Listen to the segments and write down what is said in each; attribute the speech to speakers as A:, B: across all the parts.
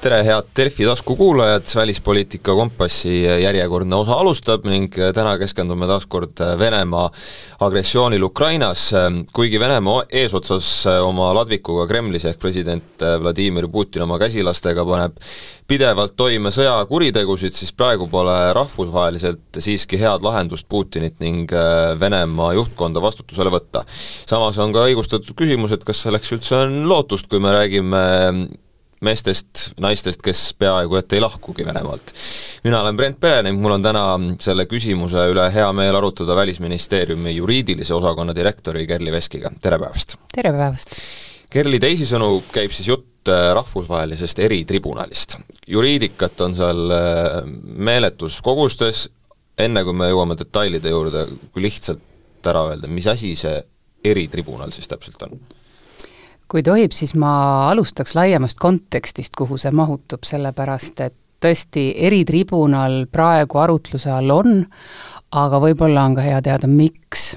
A: tere, head Delfi taskukuulajad, Välispoliitika kompassi järjekordne osa alustab ning täna keskendume taas kord Venemaa agressioonil Ukrainas, kuigi Venemaa eesotsas oma ladvikuga Kremlis ehk president Vladimir Putin oma käsilastega paneb pidevalt toime sõjakuritegusid, siis praegu pole rahvusvaheliselt siiski head lahendust Putinit ning Venemaa juhtkonda vastutusele võtta. samas on ka õigustatud küsimus, et kas selleks üldse on lootust, kui me räägime meestest, naistest, kes peaaegu et ei lahkugi Venemaalt. mina olen Brent Pere ning mul on täna selle küsimuse üle hea meel arutada Välisministeeriumi juriidilise osakonna direktori Kerli Veskiga, tere päevast!
B: tere päevast!
A: Kerli, teisisõnu käib siis jutt äh, rahvusvahelisest eritribunalist. juriidikat on seal äh, meeletus kogustes, enne kui me jõuame detailide juurde, kui lihtsalt ära öelda, mis asi see eritribunal siis täpselt on?
B: Kui tohib, siis ma alustaks laiemast kontekstist, kuhu see mahutub, sellepärast et tõesti, eritribunal praegu arutluse all on, aga võib-olla on ka hea teada, miks.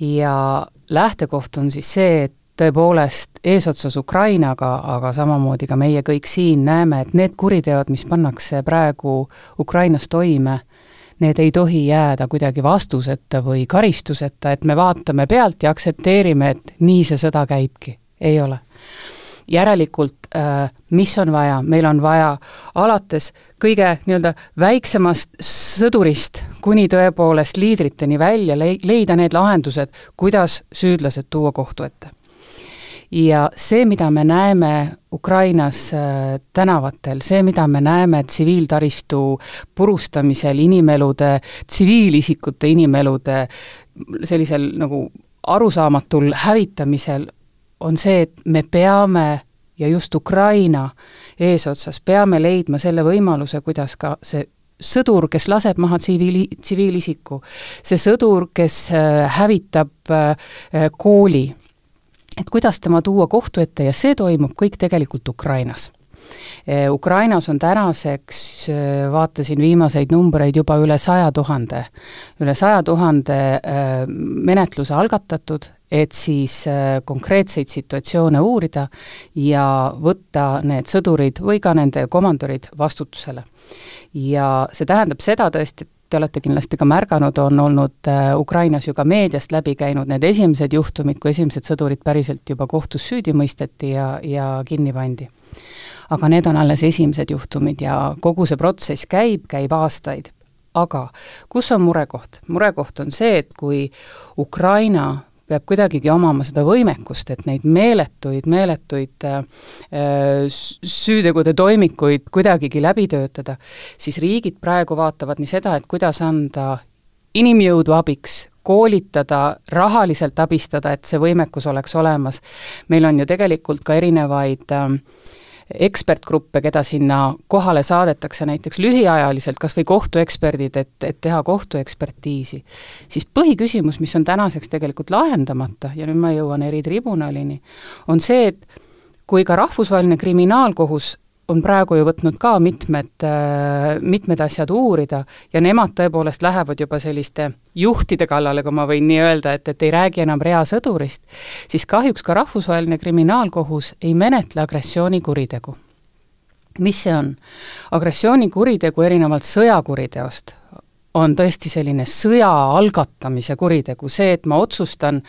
B: ja lähtekoht on siis see, et tõepoolest eesotsas Ukrainaga, aga samamoodi ka meie kõik siin näeme, et need kuriteod, mis pannakse praegu Ukrainas toime, need ei tohi jääda kuidagi vastuseta või karistuseta, et me vaatame pealt ja aktsepteerime, et nii see sõda käibki ei ole. järelikult äh, mis on vaja, meil on vaja alates kõige nii-öelda väiksemast sõdurist kuni tõepoolest liidriteni välja leida need lahendused, kuidas süüdlased tuua kohtu ette ja see, mida me näeme Ukrainas äh, tänavatel, see, mida me näeme tsiviiltaristu purustamisel, inimelude, tsiviilisikute inimelude sellisel nagu arusaamatul hävitamisel, on see, et me peame ja just Ukraina eesotsas peame leidma selle võimaluse, kuidas ka see sõdur, kes laseb maha tsiviili, tsiviilisiku, see sõdur, kes äh, hävitab äh, kooli, et kuidas tema tuua kohtu ette ja see toimub kõik tegelikult Ukrainas. Äh, Ukrainas on tänaseks, vaatasin viimaseid numbreid, juba üle saja tuhande, üle saja tuhande menetluse algatatud et siis äh, konkreetseid situatsioone uurida ja võtta need sõdurid või ka nende komandorid vastutusele. ja see tähendab seda tõesti, et te olete kindlasti ka märganud, on olnud äh, Ukrainas ju ka meediast läbi käinud need esimesed juhtumid, kui esimesed sõdurid päriselt juba kohtus süüdi mõisteti ja, ja kinni pandi. aga need on alles esimesed juhtumid ja kogu see protsess käib, käib aastaid. aga kus on murekoht? murekoht on see, et kui Ukraina peab kuidagigi omama seda võimekust, et neid meeletuid, meeletuid äh, süütegude toimikuid kuidagigi läbi töötada, siis riigid praegu vaatavad nii seda, et kuidas anda inimjõudu abiks, koolitada, rahaliselt abistada, et see võimekus oleks olemas. meil on ju tegelikult ka erinevaid äh, ekspertgruppe, keda sinna kohale saadetakse näiteks lühiajaliselt, kas või kohtueksperdid, et, et teha kohtuekspertiisi, siis põhiküsimus, mis on tänaseks tegelikult lahendamata ja nüüd ma jõuan eritribunalini, on see, et kui ka Rahvusvaheline Kriminaalkohus on praegu ju võtnud ka mitmed, äh, mitmed asjad uurida ja nemad tõepoolest lähevad juba selliste juhtide kallale, kui ma võin nii öelda, et, et ei räägi enam reasõdurist, siis kahjuks ka Rahvusvaheline Kriminaalkohus ei menetle agressioonikuritegu. mis see on? agressioonikuritegu erinevalt sõjakuriteost on tõesti selline sõja algatamise kuritegu, see, et ma otsustan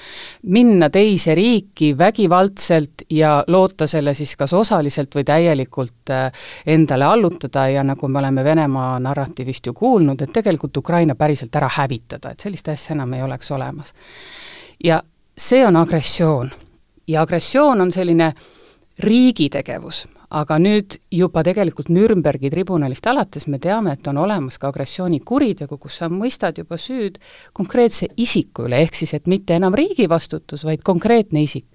B: minna teise riiki vägivaldselt ja loota selle siis kas osaliselt või täielikult äh, endale allutada ja nagu me oleme Venemaa narratiivist ju kuulnud, et tegelikult Ukraina päriselt ära hävitada, et sellist asja enam ei oleks olemas. ja see on agressioon. ja agressioon on selline riigi tegevus, aga nüüd juba tegelikult Nürnbergi tribunalist alates me teame, et on olemas ka agressioonikuritegu, kus sa mõistad juba süüd konkreetse isiku üle, ehk siis et mitte enam riigi vastutus, vaid konkreetne isik.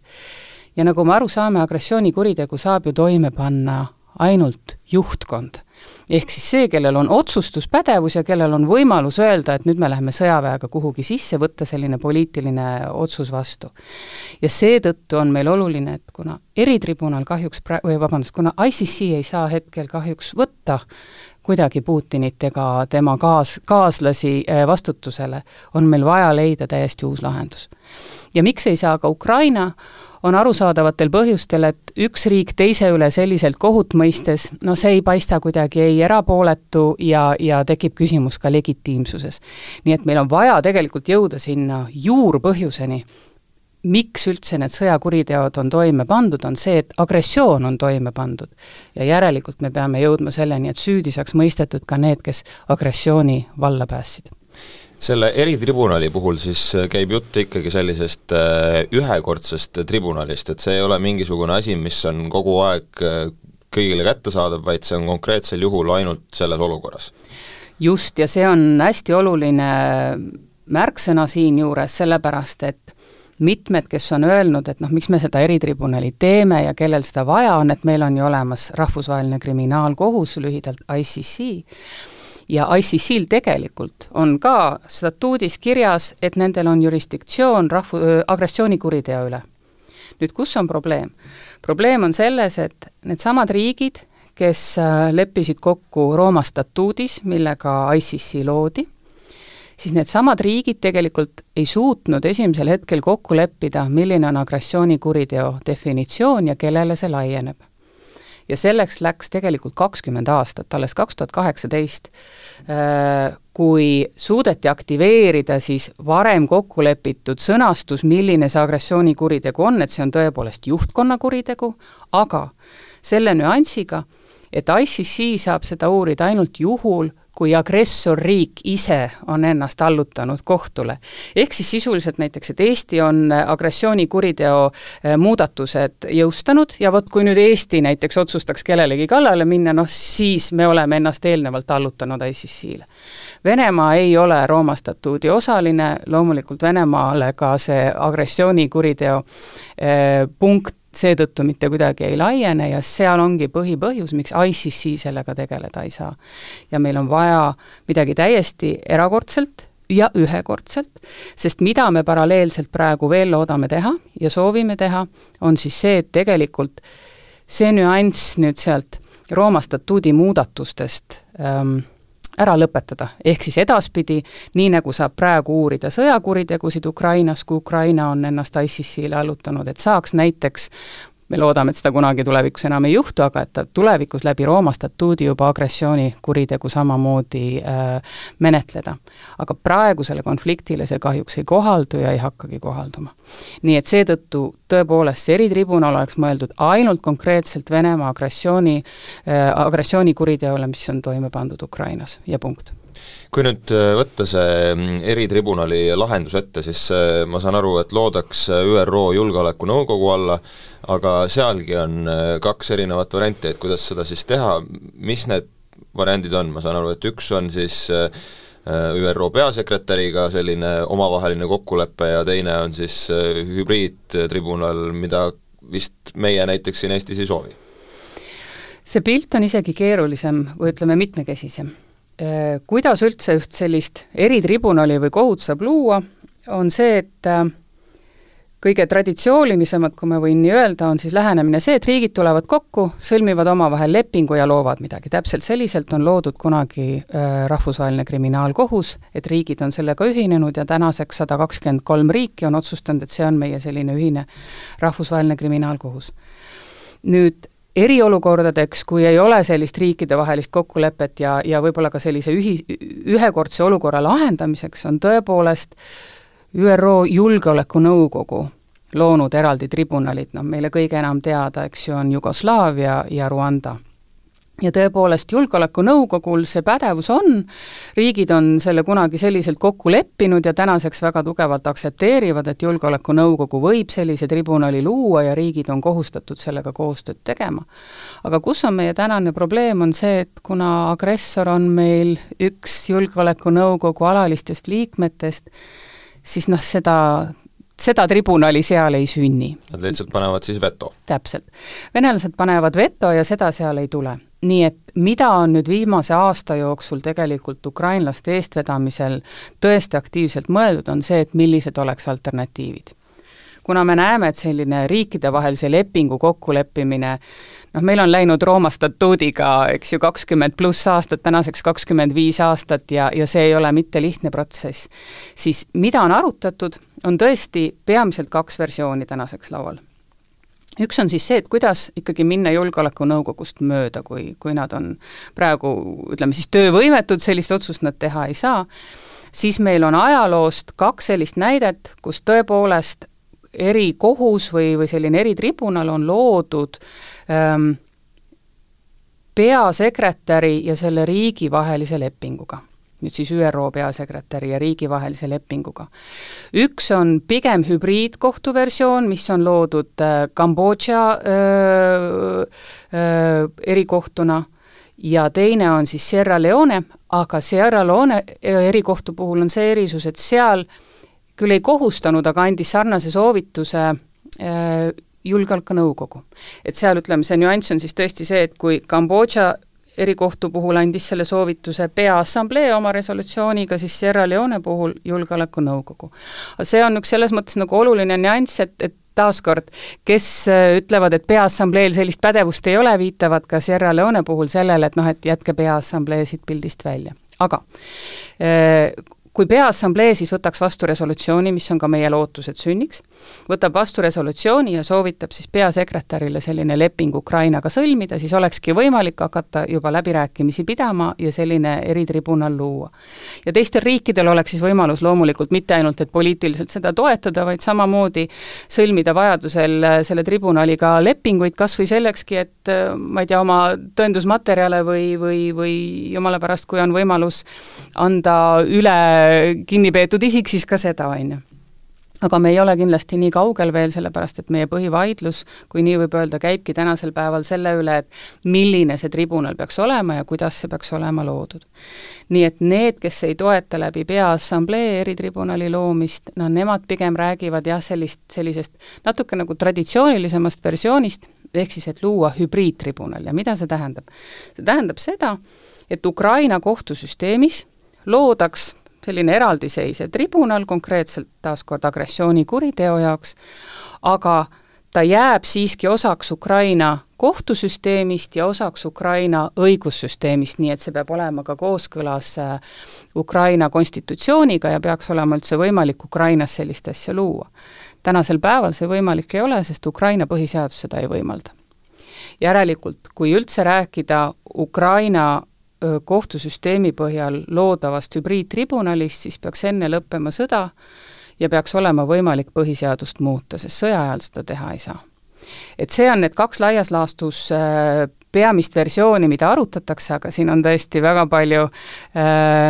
B: ja nagu me aru saame, agressioonikuritegu saab ju toime panna ainult juhtkond ehk siis see, kellel on otsustuspädevus ja kellel on võimalus öelda, et nüüd me läheme sõjaväega kuhugi sisse, võtta selline poliitiline otsus vastu. ja seetõttu on meil oluline, et kuna eritribunal kahjuks pra-, või vabandust, kuna ICC ei saa hetkel kahjuks võtta kuidagi Putinit ega tema kaas, kaaslasi äh, vastutusele, on meil vaja leida täiesti uus lahendus. ja miks ei saa ka Ukraina, on arusaadavatel põhjustel, et üks riik teise üle selliselt kohut mõistes, no see ei paista kuidagi ei erapooletu ja, ja tekib küsimus ka legitiimsuses. nii et meil on vaja tegelikult jõuda sinna juurpõhjuseni, miks üldse need sõjakuriteod on toime pandud, on see, et agressioon on toime pandud. ja järelikult me peame jõudma selleni, et süüdi saaks mõistetud ka need, kes agressiooni valla päästsid
A: selle eritribunali puhul siis käib jutt ikkagi sellisest äh, ühekordsest tribunalist, et see ei ole mingisugune asi, mis on kogu aeg äh, kõigile kättesaadav, vaid see on konkreetsel juhul ainult selles olukorras?
B: just, ja see on hästi oluline märksõna siinjuures, sellepärast et mitmed, kes on öelnud, et noh, miks me seda eritribunali teeme ja kellel seda vaja on, et meil on ju olemas rahvusvaheline kriminaalkohus, lühidalt ICC, ja ICC-l tegelikult on ka statuudis kirjas, et nendel on jurisdiktsioon rahvu-, agressioonikuriteo üle. nüüd kus on probleem? probleem on selles, et needsamad riigid, kes äh, leppisid kokku Rooma statuudis, millega ICC loodi, siis needsamad riigid tegelikult ei suutnud esimesel hetkel kokku leppida, milline on agressioonikuriteo definitsioon ja kellele see laieneb. Ja selleks läks tegelikult kakskümmend aastat, alles kaks tuhat kaheksateist, äh, kui suudeti aktiveerida siis varem kokku lepitud sõnastus, milline see agressioonikuritegu on, et see on tõepoolest juhtkonna kuritegu, aga selle nüansiga, et ICC saab seda uurida ainult juhul, kui agressorriik ise on ennast allutanud kohtule. ehk siis sisuliselt näiteks, et Eesti on agressioonikuriteo eh, muudatused jõustanud ja vot kui nüüd Eesti näiteks otsustaks kellelegi kallale minna, noh siis me oleme ennast eelnevalt allutanud ICC-le. Venemaa ei ole Rooma statuudi osaline, loomulikult Venemaale ka see agressioonikuriteo eh, punkt seetõttu mitte kuidagi ei laiene ja seal ongi põhipõhjus, miks ICC sellega tegeleda ei saa. ja meil on vaja midagi täiesti erakordselt ja ühekordselt, sest mida me paralleelselt praegu veel loodame teha ja soovime teha, on siis see, et tegelikult see nüanss nüüd sealt Rooma statuudi muudatustest ähm, ära lõpetada, ehk siis edaspidi, nii nagu saab praegu uurida sõjakuritegusid Ukrainas, kui Ukraina on ennast ICC-le allutanud, et saaks näiteks me loodame, et seda kunagi tulevikus enam ei juhtu, aga et ta tulevikus läbi Rooma statuudi juba agressioonikuritegu samamoodi äh, menetleda. aga praegusele konfliktile see kahjuks ei kohaldu ja ei hakkagi kohalduma. nii et seetõttu tõepoolest see eritribunal oleks mõeldud ainult konkreetselt Venemaa agressiooni äh,, agressioonikuriteole, mis on toime pandud Ukrainas ja punkt
A: kui nüüd äh, võtta see mm, eritribunali lahendus ette, siis äh, ma saan aru, et loodaks äh, ÜRO Julgeolekunõukogu alla, aga sealgi on kaks erinevat varianti, et kuidas seda siis teha, mis need variandid on, ma saan aru, et üks on siis ÜRO peasekretäriga selline omavaheline kokkulepe ja teine on siis hübriidtribunal, mida vist meie näiteks siin Eestis ei soovi?
B: see pilt on isegi keerulisem või ütleme, mitmekesisem kuidas üldse üht sellist eritribunali või kohut saab luua, on see, et äh, kõige traditsioonilisemad, kui ma võin nii öelda, on siis lähenemine see, et riigid tulevad kokku, sõlmivad omavahel lepingu ja loovad midagi. täpselt selliselt on loodud kunagi äh, Rahvusvaheline Kriminaalkohus, et riigid on sellega ühinenud ja tänaseks sada kakskümmend kolm riiki on otsustanud, et see on meie selline ühine Rahvusvaheline Kriminaalkohus. nüüd eriolukordadeks, kui ei ole sellist riikidevahelist kokkulepet ja, ja võib-olla ka sellise ühi-, ühekordse olukorra lahendamiseks, on tõepoolest ÜRO Julgeolekunõukogu loonud eraldi tribunalid, noh meile kõige enam teada, eks ju, on Jugoslaavia ja Rwanda ja tõepoolest, Julgeolekunõukogul see pädevus on, riigid on selle kunagi selliselt kokku leppinud ja tänaseks väga tugevalt aktsepteerivad, et Julgeolekunõukogu võib sellise tribunali luua ja riigid on kohustatud sellega koostööd tegema. aga kus on meie tänane probleem, on see, et kuna agressor on meil üks Julgeolekunõukogu alalistest liikmetest, siis noh, seda seda tribunali seal ei sünni.
A: Nad lihtsalt panevad siis veto?
B: täpselt. venelased panevad veto ja seda seal ei tule. nii et mida on nüüd viimase aasta jooksul tegelikult ukrainlaste eestvedamisel tõesti aktiivselt mõeldud, on see, et millised oleks alternatiivid. Kuna me näeme, et selline riikidevahelise lepingu kokkuleppimine noh, meil on läinud Rooma statuudiga, eks ju, kakskümmend pluss aastat, tänaseks kakskümmend viis aastat ja, ja see ei ole mitte lihtne protsess. siis mida on arutatud, on tõesti peamiselt kaks versiooni tänaseks laual üks on siis see, et kuidas ikkagi minna Julgeolekunõukogust mööda, kui, kui nad on praegu ütleme siis töövõimetud, sellist otsust nad teha ei saa, siis meil on ajaloost kaks sellist näidet, kus tõepoolest erikohus või, või selline eritribunal on loodud ähm, peasekretäri ja selle riigi vahelise lepinguga nüüd siis ÜRO peasekretäri ja riigi vahelise lepinguga. üks on pigem hübriidkohtu versioon, mis on loodud äh, Kambodža äh, äh, erikohtuna ja teine on siis Sierra Leone, aga Sierra Leone erikohtu puhul on see erisus, et seal küll ei kohustanud, aga andis sarnase soovituse julgeolekunõukogu. et seal ütleme, see nüanss on siis tõesti see, et kui Kambodža erikohtu puhul andis selle soovituse Peaassamblee oma resolutsiooniga, siis Sierra Leone puhul Julgeolekunõukogu. see on üks selles mõttes nagu oluline nüanss, et, et taaskord, kes äh, ütlevad, et Peaassambleel sellist pädevust ei ole, viitavad ka Sierra Leone puhul sellele, et noh, et jätke Peaassamblee siit pildist välja. aga äh, kui Peaassamblee siis võtaks vastu resolutsiooni, mis on ka meie lootus, et sünniks, võtab vastu resolutsiooni ja soovitab siis peasekretärile selline leping Ukrainaga sõlmida, siis olekski võimalik hakata juba läbirääkimisi pidama ja selline eritribunal luua. ja teistel riikidel oleks siis võimalus loomulikult mitte ainult, et poliitiliselt seda toetada, vaid samamoodi sõlmida vajadusel selle tribunaliga lepinguid, kas või sellekski, et ma ei tea, oma tõendusmaterjale või, või, või jumala pärast, kui on võimalus anda üle kinni peetud isik, siis ka seda, on ju aga me ei ole kindlasti nii kaugel veel, sellepärast et meie põhivaidlus, kui nii võib öelda, käibki tänasel päeval selle üle, et milline see tribunal peaks olema ja kuidas see peaks olema loodud. nii et need, kes ei toeta läbi Peaassamblee eritribunali loomist, no nemad pigem räägivad jah, sellist, sellisest natuke nagu traditsioonilisemast versioonist, ehk siis et luua hübriidtribunal ja mida see tähendab? see tähendab seda, et Ukraina kohtusüsteemis loodaks selline eraldiseisev tribunal konkreetselt taaskord agressioonikuriteo jaoks, aga ta jääb siiski osaks Ukraina kohtusüsteemist ja osaks Ukraina õigussüsteemist, nii et see peab olema ka kooskõlas äh, Ukraina konstitutsiooniga ja peaks olema üldse võimalik Ukrainas sellist asja luua. tänasel päeval see võimalik ei ole, sest Ukraina põhiseadus seda ei võimalda. järelikult, kui üldse rääkida Ukraina kohtusüsteemi põhjal loodavast hübriidtribunalist, siis peaks enne lõppema sõda ja peaks olema võimalik põhiseadust muuta, sest sõja ajal seda teha ei saa. et see on need kaks laias laastus peamist versiooni, mida arutatakse, aga siin on tõesti väga palju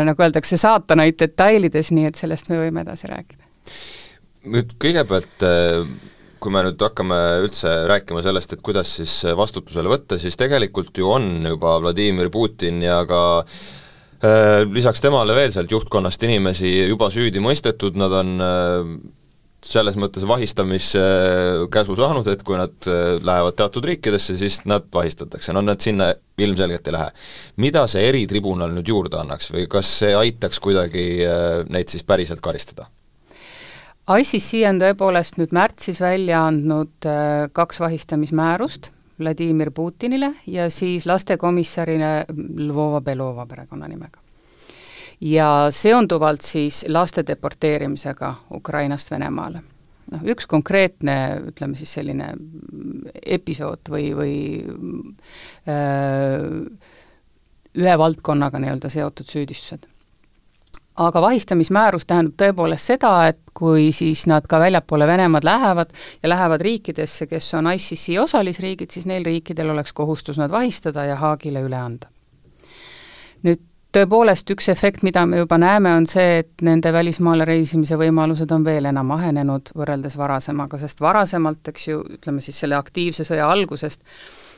B: nagu öeldakse, saatanaid detailides, nii et sellest me võime edasi rääkida.
A: nüüd kõigepealt äh kui me nüüd hakkame üldse rääkima sellest, et kuidas siis vastutusele võtta, siis tegelikult ju on juba Vladimir Putin ja ka äh, lisaks temale veel sealt juhtkonnast inimesi juba süüdi mõistetud, nad on äh, selles mõttes vahistamiskäsu saanud, et kui nad äh, lähevad teatud riikidesse, siis nad vahistatakse, no nad sinna ilmselgelt ei lähe. mida see eritribunal nüüd juurde annaks või kas see aitaks kuidagi äh, neid siis päriselt karistada?
B: ICC on tõepoolest nüüd märtsis välja andnud äh, kaks vahistamismäärust Vladimir Putinile ja siis lastekomissarina Lvova Belova perekonnanimega. ja seonduvalt siis laste deporteerimisega Ukrainast Venemaale. noh, üks konkreetne, ütleme siis selline episood või, või öö, äh, ühe valdkonnaga nii-öelda seotud süüdistused aga vahistamismäärus tähendab tõepoolest seda, et kui siis nad ka väljapoole Venemaad lähevad ja lähevad riikidesse, kes on ICC osalisriigid, siis neil riikidel oleks kohustus nad vahistada ja Haagile üle anda. nüüd tõepoolest üks efekt, mida me juba näeme, on see, et nende välismaale reisimise võimalused on veel enam ahenenud võrreldes varasemaga, sest varasemalt, eks ju, ütleme siis selle aktiivse sõja algusest,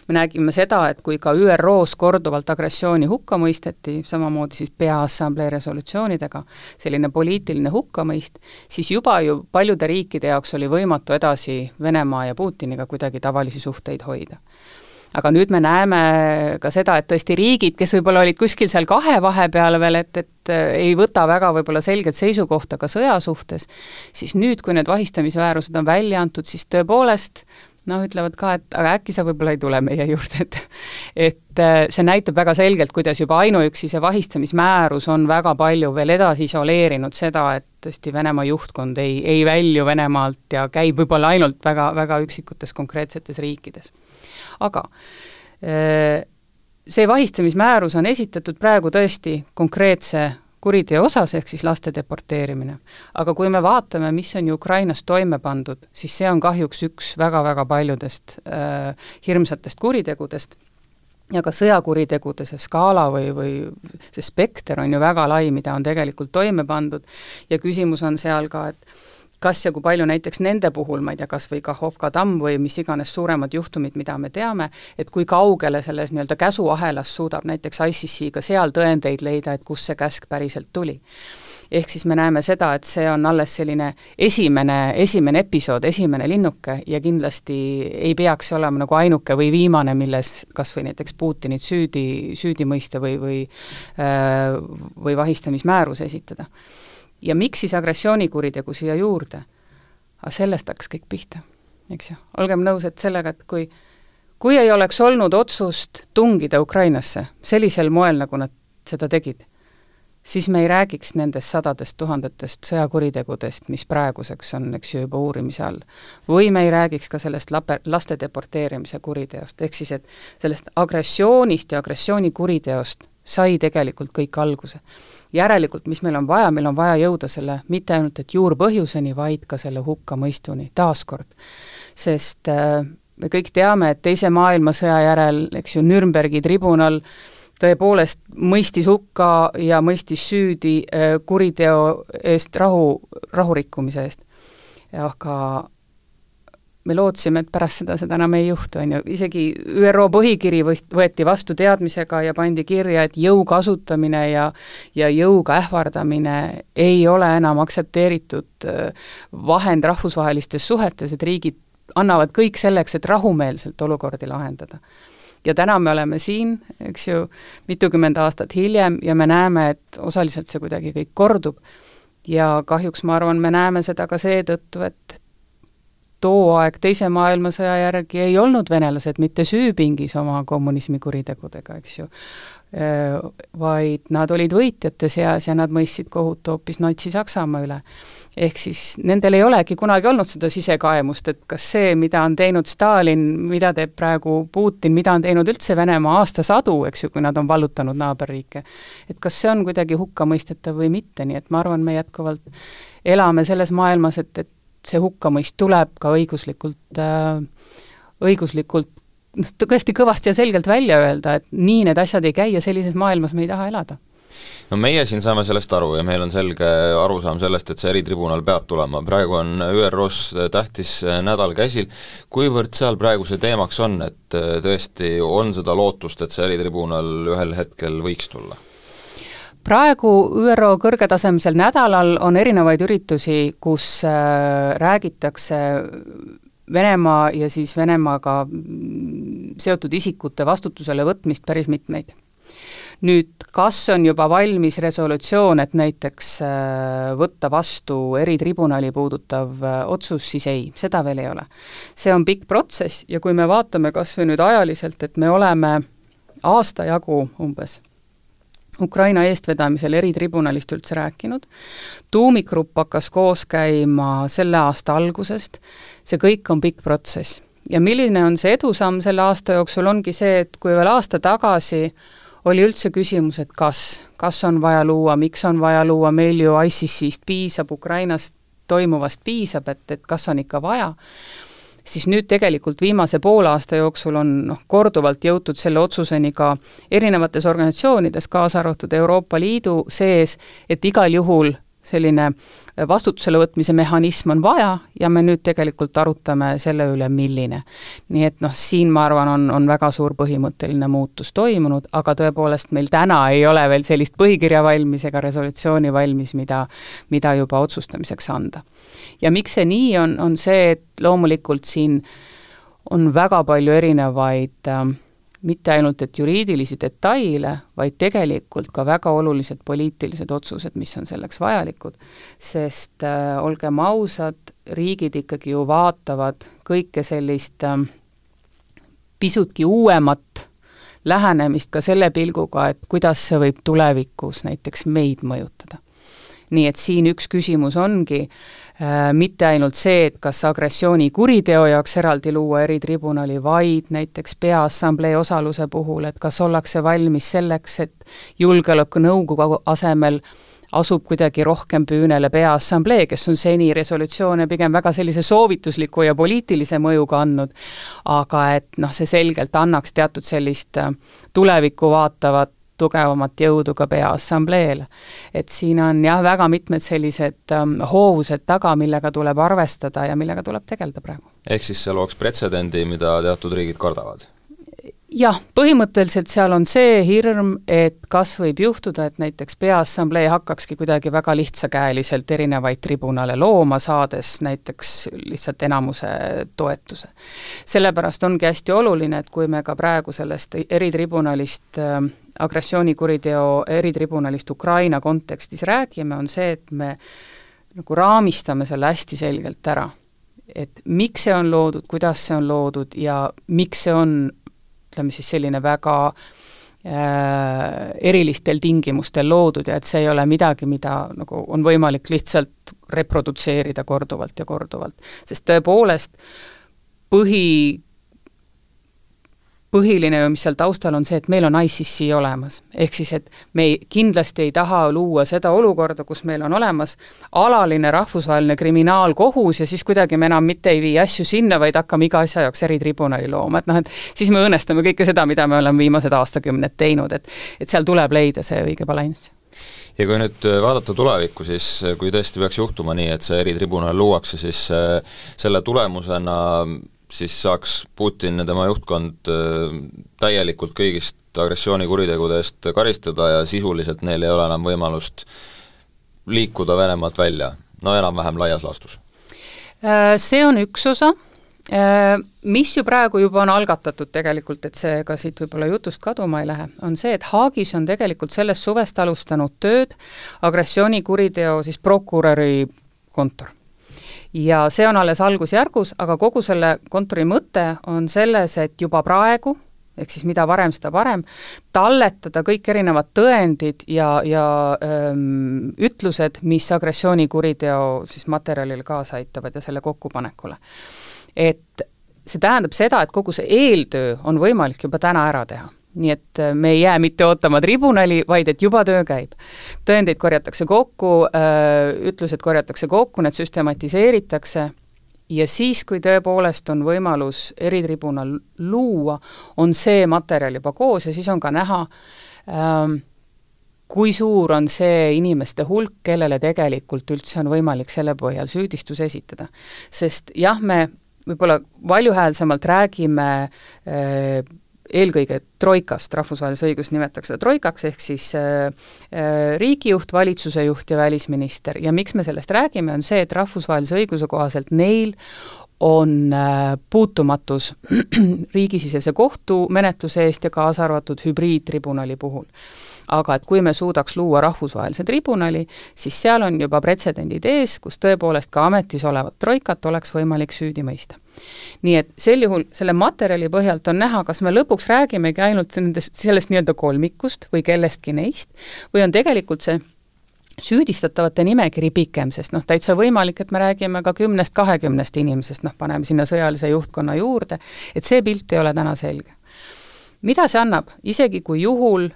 B: me nägime seda, et kui ka ÜRO-s korduvalt agressiooni hukka mõisteti, samamoodi siis Peaassamblee resolutsioonidega, selline poliitiline hukkamõist, siis juba ju paljude riikide jaoks oli võimatu edasi Venemaa ja Putiniga kuidagi tavalisi suhteid hoida. Aga nüüd me näeme ka seda, et tõesti riigid, kes võib-olla olid kuskil seal kahe vahepeal veel, et, et äh, ei võta väga võib-olla selget seisukohta ka sõja suhtes, siis nüüd, kui need vahistamismäärused on välja antud, siis tõepoolest noh, ütlevad ka, et aga äkki sa võib-olla ei tule meie juurde, et et äh, see näitab väga selgelt, kuidas juba ainuüksi see vahistamismäärus on väga palju veel edasi isoleerinud seda, et tõesti Venemaa juhtkond ei, ei välju Venemaalt ja käib võib-olla ainult väga, väga üksikutes konkreetsetes riikides. Aga äh, see vahistamismäärus on esitatud praegu tõesti konkreetse kuriteo osas, ehk siis laste deporteerimine. aga kui me vaatame, mis on ju Ukrainas toime pandud, siis see on kahjuks üks väga-väga paljudest äh, hirmsatest kuritegudest ja ka sõjakuritegude see skaala või, või see spekter on ju väga lai, mida on tegelikult toime pandud ja küsimus on seal ka, et kas ja kui palju näiteks nende puhul, ma ei tea, kas või Kahhovka tamm või mis iganes suuremad juhtumid, mida me teame, et kui kaugele selles nii-öelda käsuahelas suudab näiteks ICC ka seal tõendeid leida, et kust see käsk päriselt tuli. ehk siis me näeme seda, et see on alles selline esimene, esimene episood, esimene linnuke ja kindlasti ei peaks see olema nagu ainuke või viimane, milles kas või näiteks Putinit süüdi, süüdi mõista või, või äh, või vahistamismäärus esitada ja miks siis agressioonikuritegu siia juurde? aga sellest hakkas kõik pihta, eks ju. olgem nõus, et sellega, et kui kui ei oleks olnud otsust tungida Ukrainasse sellisel moel, nagu nad seda tegid, siis me ei räägiks nendest sadadest tuhandetest sõjakuritegudest, mis praeguseks on, eks ju, juba uurimise all. või me ei räägiks ka sellest lape, laste deporteerimise kuriteost, ehk siis et sellest agressioonist ja agressioonikuriteost sai tegelikult kõik alguse järelikult, mis meil on vaja, meil on vaja jõuda selle mitte ainult et juurpõhjuseni, vaid ka selle hukkamõistuni, taaskord. sest äh, me kõik teame, et Teise maailmasõja järel, eks ju, Nürnbergi tribunal tõepoolest mõistis hukka ja mõistis süüdi äh, kuriteo eest rahu, rahurikkumise eest. aga me lootsime, et pärast seda seda enam ei juhtu, on ju, isegi ÜRO põhikiri võeti vastu teadmisega ja pandi kirja, et jõu kasutamine ja ja jõuga ähvardamine ei ole enam aktsepteeritud äh, vahend rahvusvahelistes suhetes, et riigid annavad kõik selleks, et rahumeelselt olukordi lahendada. ja täna me oleme siin, eks ju, mitukümmend aastat hiljem ja me näeme, et osaliselt see kuidagi kõik kordub ja kahjuks ma arvan, me näeme seda ka seetõttu, et too aeg Teise maailmasõja järgi ei olnud venelased mitte süüpingis oma kommunismi kuritegudega, eks ju, vaid nad olid võitjate seas ja nad mõistsid kohut hoopis Natsi-Saksamaa üle. ehk siis nendel ei olegi kunagi olnud seda sisekaemust, et kas see, mida on teinud Stalin, mida teeb praegu Putin, mida on teinud üldse Venemaa aastasadu, eks ju, kui nad on vallutanud naaberriike, et kas see on kuidagi hukkamõistetav või mitte, nii et ma arvan, me jätkuvalt elame selles maailmas, et, et see hukkamõist tuleb ka õiguslikult äh,, õiguslikult noh, tõesti kõvasti ja selgelt välja öelda, et nii need asjad ei käi ja sellises maailmas me ei taha elada.
A: No meie siin saame sellest aru ja meil on selge arusaam sellest, et see eritribunal peab tulema, praegu on ÜRO-s tähtis nädal käsil, kuivõrd seal praegu see teemaks on, et äh, tõesti on seda lootust, et see eritribunal ühel hetkel võiks tulla?
B: Praegu ÜRO kõrgetasemelisel nädalal on erinevaid üritusi, kus äh, räägitakse Venemaa ja siis Venemaaga seotud isikute vastutusele võtmist päris mitmeid. nüüd, kas on juba valmis resolutsioon, et näiteks äh, võtta vastu eritribunali puudutav äh, otsus, siis ei, seda veel ei ole. see on pikk protsess ja kui me vaatame kas või nüüd ajaliselt, et me oleme aasta jagu umbes Ukraina eestvedamisel eritribunalist üldse rääkinud, tuumikgrupp hakkas koos käima selle aasta algusest, see kõik on pikk protsess. ja milline on see edusamm selle aasta jooksul, ongi see, et kui veel aasta tagasi oli üldse küsimus, et kas, kas on vaja luua, miks on vaja luua, meil ju ICC-st piisab, Ukrainast toimuvast piisab, et, et kas on ikka vaja, siis nüüd tegelikult viimase poole aasta jooksul on noh, korduvalt jõutud selle otsuseni ka erinevates organisatsioonides, kaasa arvatud Euroopa Liidu sees, et igal juhul selline vastutusele võtmise mehhanism on vaja ja me nüüd tegelikult arutame selle üle, milline. nii et noh, siin ma arvan, on, on väga suur põhimõtteline muutus toimunud, aga tõepoolest meil täna ei ole veel sellist põhikirja valmis ega resolutsiooni valmis, mida, mida juba otsustamiseks anda. Ja miks see nii on, on see, et loomulikult siin on väga palju erinevaid äh, mitte ainult et juriidilisi detaile, vaid tegelikult ka väga olulised poliitilised otsused, mis on selleks vajalikud, sest äh, olgem ausad, riigid ikkagi ju vaatavad kõike sellist äh, pisutki uuemat lähenemist ka selle pilguga, et kuidas see võib tulevikus näiteks meid mõjutada. nii et siin üks küsimus ongi äh, mitte ainult see, et kas agressioonikuriteo jaoks eraldi luua eritribunali, vaid näiteks Peaassamblee osaluse puhul, et kas ollakse valmis selleks, et Julgeolekunõukogu asemel äh, asub kuidagi rohkem püünele Peaassamblee, kes on seni resolutsioone pigem väga sellise soovitusliku ja poliitilise mõjuga andnud, aga et noh, see selgelt annaks teatud sellist äh, tulevikku vaatavat tugevamat jõudu ka Peaassambleele. et siin on jah, väga mitmed sellised ähm, hoovused taga, millega tuleb arvestada ja millega tuleb tegeleda praegu.
A: ehk siis see looks pretsedendi, mida teatud riigid kardavad?
B: jah, põhimõtteliselt seal on see hirm, et kas võib juhtuda, et näiteks Peaassamblee hakkakski kuidagi väga lihtsakäeliselt erinevaid tribunale looma, saades näiteks lihtsalt enamuse toetuse. sellepärast ongi hästi oluline, et kui me ka praegu sellest eritribunalist äh, agressioonikuriteo eritribunalist Ukraina kontekstis räägime, on see, et me nagu raamistame selle hästi selgelt ära. et miks see on loodud, kuidas see on loodud ja miks see on ütleme siis selline väga äh, erilistel tingimustel loodud ja et see ei ole midagi, mida nagu on võimalik lihtsalt reprodutseerida korduvalt ja korduvalt. sest tõepoolest, põhi põhiline ju, mis seal taustal on see, et meil on ICC olemas. ehk siis, et me ei, kindlasti ei taha luua seda olukorda, kus meil on olemas alaline rahvusvaheline kriminaalkohus ja siis kuidagi me enam mitte ei vii asju sinna, vaid hakkame iga asja jaoks eritribunali looma, et noh, et siis me õõnestame kõike seda, mida me oleme viimased aastakümned teinud, et et seal tuleb leida see õige balanss
A: ja kui nüüd vaadata tulevikku, siis kui tõesti peaks juhtuma nii, et see eritribunal luuakse, siis äh, selle tulemusena siis saaks Putin ja tema juhtkond äh, täielikult kõigist agressioonikuritegude eest karistada ja sisuliselt neil ei ole enam võimalust liikuda Venemaalt välja, no enam-vähem laias laastus?
B: Äh, see on üks osa, äh, mis ju praegu juba on algatatud tegelikult, et see ka siit võib-olla jutust kaduma ei lähe, on see, et Haagis on tegelikult sellest suvest alustanud tööd agressioonikuriteo siis prokuröri kontor ja see on alles algusjärgus, aga kogu selle kontori mõte on selles, et juba praegu, ehk siis mida varem, seda parem, talletada kõik erinevad tõendid ja, ja öö, ähm, ütlused, mis agressioonikuriteo siis materjalile kaasa aitavad ja selle kokkupanekule. et see tähendab seda, et kogu see eeltöö on võimalik juba täna ära teha nii et äh, me ei jää mitte ootama tribunali, vaid et juba töö käib. tõendeid korjatakse kokku, äh, ütlused korjatakse kokku, need süstematiseeritakse ja siis, kui tõepoolest on võimalus eritribunal luua, on see materjal juba koos ja siis on ka näha, ähm, kui suur on see inimeste hulk, kellele tegelikult üldse on võimalik selle põhjal süüdistus esitada. sest jah, me võib-olla valjuhäälsemalt räägime äh, eelkõige troikast, rahvusvahelises õiguses nimetatakse seda troikaks, ehk siis äh, äh, riigijuht, valitsuse juht ja välisminister. Ja miks me sellest räägime, on see, et rahvusvahelise õiguse kohaselt neil on äh, puutumatus riigisisese kohtumenetluse eest ja kaasa arvatud hübriidtribunali puhul aga et kui me suudaks luua rahvusvahelise tribunali, siis seal on juba pretsedendid ees, kus tõepoolest ka ametis olevat troikat oleks võimalik süüdi mõista. nii et sel juhul selle materjali põhjalt on näha, kas me lõpuks räägimegi ainult nendest, sellest nii-öelda kolmikust või kellestki neist, või on tegelikult see süüdistatavate nimekiri pikem, sest noh, täitsa võimalik, et me räägime ka kümnest, kahekümnest inimesest, noh, paneme sinna sõjalise juhtkonna juurde, et see pilt ei ole täna selge. mida see annab, isegi kui juhul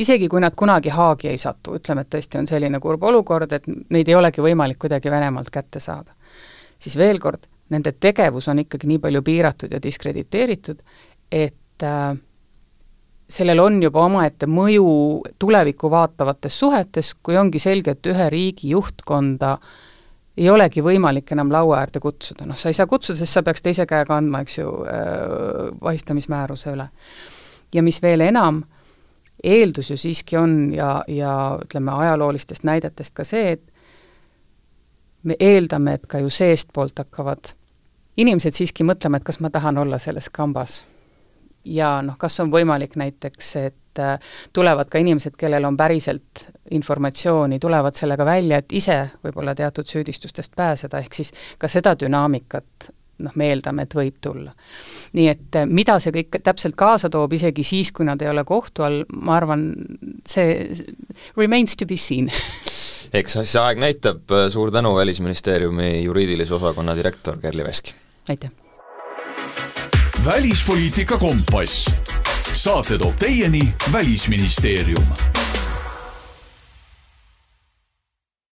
B: isegi kui nad kunagi Haagi ei satu, ütleme, et tõesti on selline kurb olukord, et neid ei olegi võimalik kuidagi Venemaalt kätte saada, siis veel kord, nende tegevus on ikkagi nii palju piiratud ja diskrediteeritud, et äh, sellel on juba omaette mõju tulevikku vaatavates suhetes, kui ongi selge, et ühe riigi juhtkonda ei olegi võimalik enam laua äärde kutsuda, noh, sa ei saa kutsuda, sest sa peaks teise käega andma, eks ju äh,, vahistamismääruse üle. ja mis veel enam äh,, eeldus ju siiski on ja, ja ütleme, ajaloolistest näidetest ka see, et me eeldame, et ka ju seestpoolt hakkavad inimesed siiski mõtlema, et kas ma tahan olla selles kambas. ja noh, kas on võimalik näiteks, et äh, tulevad ka inimesed, kellel on päriselt informatsiooni, tulevad sellega välja, et ise võib-olla teatud süüdistustest pääseda, ehk siis ka seda dünaamikat noh, me eeldame, et võib tulla. nii et äh, mida see kõik täpselt kaasa toob, isegi siis, kui nad ei ole kohtu all, ma arvan, see remains to be seen
A: eks see aeg näitab, suur tänu, Välisministeeriumi juriidilise osakonna direktor Kerli Veski!
B: aitäh!
C: välispoliitika kompass. saate toob teieni Välisministeerium